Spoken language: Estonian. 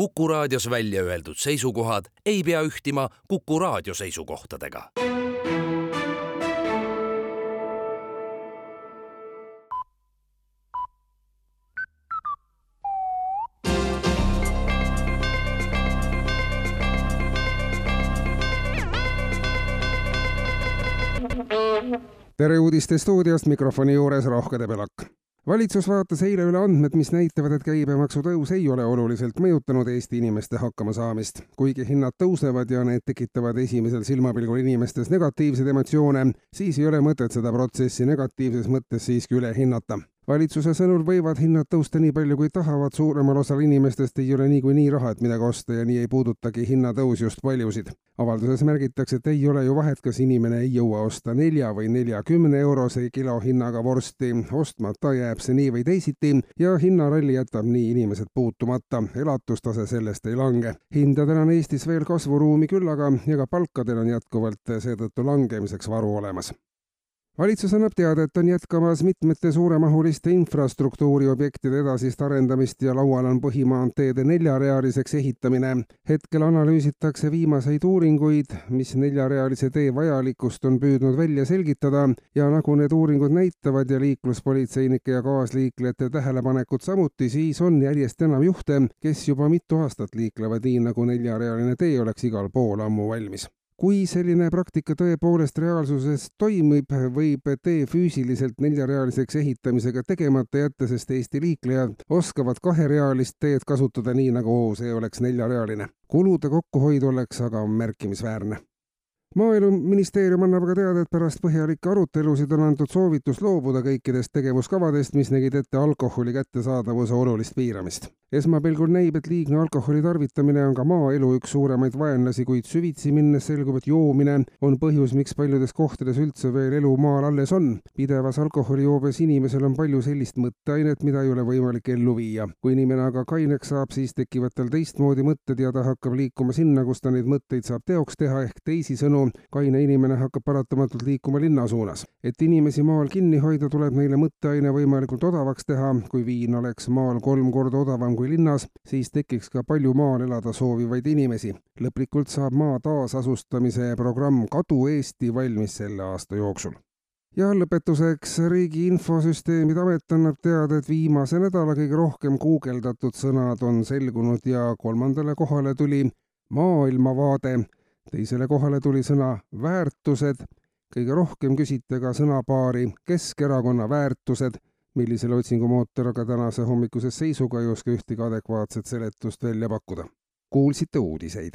Kuku raadios välja öeldud seisukohad ei pea ühtima Kuku raadio seisukohtadega. tere uudiste stuudiost, mikrofoni juures Rohke Debelak valitsus vaatas eile üle andmed, mis näitavad, et käibemaksu tõus ei ole oluliselt mõjutanud Eesti inimeste hakkamasaamist. kuigi hinnad tõusevad ja need tekitavad esimesel silmapilgul inimestes negatiivseid emotsioone, siis ei ole mõtet seda protsessi negatiivses mõttes siiski üle hinnata valitsuse sõnul võivad hinnad tõusta nii palju, kui tahavad, suuremal osal inimestest ei ole niikuinii raha, et midagi osta ja nii ei puudutagi hinnatõus just paljusid. avalduses märgitakse, et ei ole ju vahet, kas inimene ei jõua osta nelja või neljakümne eurose kilohinnaga vorsti, ostmata jääb see nii või teisiti ja hinnaralli jätab nii inimesed puutumata, elatustase sellest ei lange. hindadel on Eestis veel kasvuruumi küllaga ja ka palkadel on jätkuvalt seetõttu langemiseks varu olemas valitsus annab teada, et on jätkamas mitmete suuremahuliste infrastruktuuriobjektide edasist arendamist ja laual on põhimaanteede neljarealiseks ehitamine. hetkel analüüsitakse viimaseid uuringuid, mis neljarealise tee vajalikkust on püüdnud välja selgitada ja nagu need uuringud näitavad ja liikluspolitseinike ja kaasliiklejate tähelepanekud samuti, siis on järjest enam juhte, kes juba mitu aastat liiklevad nii, nagu neljarealine tee oleks igal pool ammu valmis kui selline praktika tõepoolest reaalsuses toimib, võib tee füüsiliselt neljarealiseks ehitamisega tegemata jätta, sest Eesti liiklejad oskavad kaherealist teed kasutada nii, nagu see oleks neljarealine. kulude kokkuhoid oleks aga märkimisväärne maaeluministeerium annab aga teada, et pärast põhjalikke arutelusid on antud soovitus loobuda kõikidest tegevuskavadest, mis nägid ette alkoholi kättesaadavuse olulist piiramist. esmapilgul näib, et liigne alkoholi tarvitamine on ka maaelu üks suuremaid vaenlasi, kuid süvitsi minnes selgub, et joomine on põhjus, miks paljudes kohtades üldse veel elu maal alles on. pidevas alkoholijoobes inimesel on palju sellist mõtteainet, mida ei ole võimalik ellu viia. kui inimene aga kaineks saab, siis tekivad tal teistmoodi mõtted ja ta hakkab liikuma sinna, kus ta neid mõtteid saab teoks teha, ehk teisisõnu tänu kaine inimene hakkab paratamatult liikuma linna suunas. et inimesi maal kinni hoida, tuleb neile mõtteaine võimalikult odavaks teha. kui viin oleks maal kolm korda odavam kui linnas, siis tekiks ka palju maal elada soovivaid inimesi. lõplikult saab maa taasasustamise programm Kadu Eesti valmis selle aasta jooksul ja lõpetuseks Riigi Infosüsteemide Amet annab teada, et viimase nädala kõige rohkem guugeldatud sõnad on selgunud ja kolmandale kohale tuli maailmavaade teisele kohale tuli sõna väärtused, kõige rohkem küsiti aga sõnapaari Keskerakonna väärtused, millisele otsingumootor aga tänase hommikuse seisuga ei oska ühtegi adekvaatset seletust välja pakkuda. kuulsite uudiseid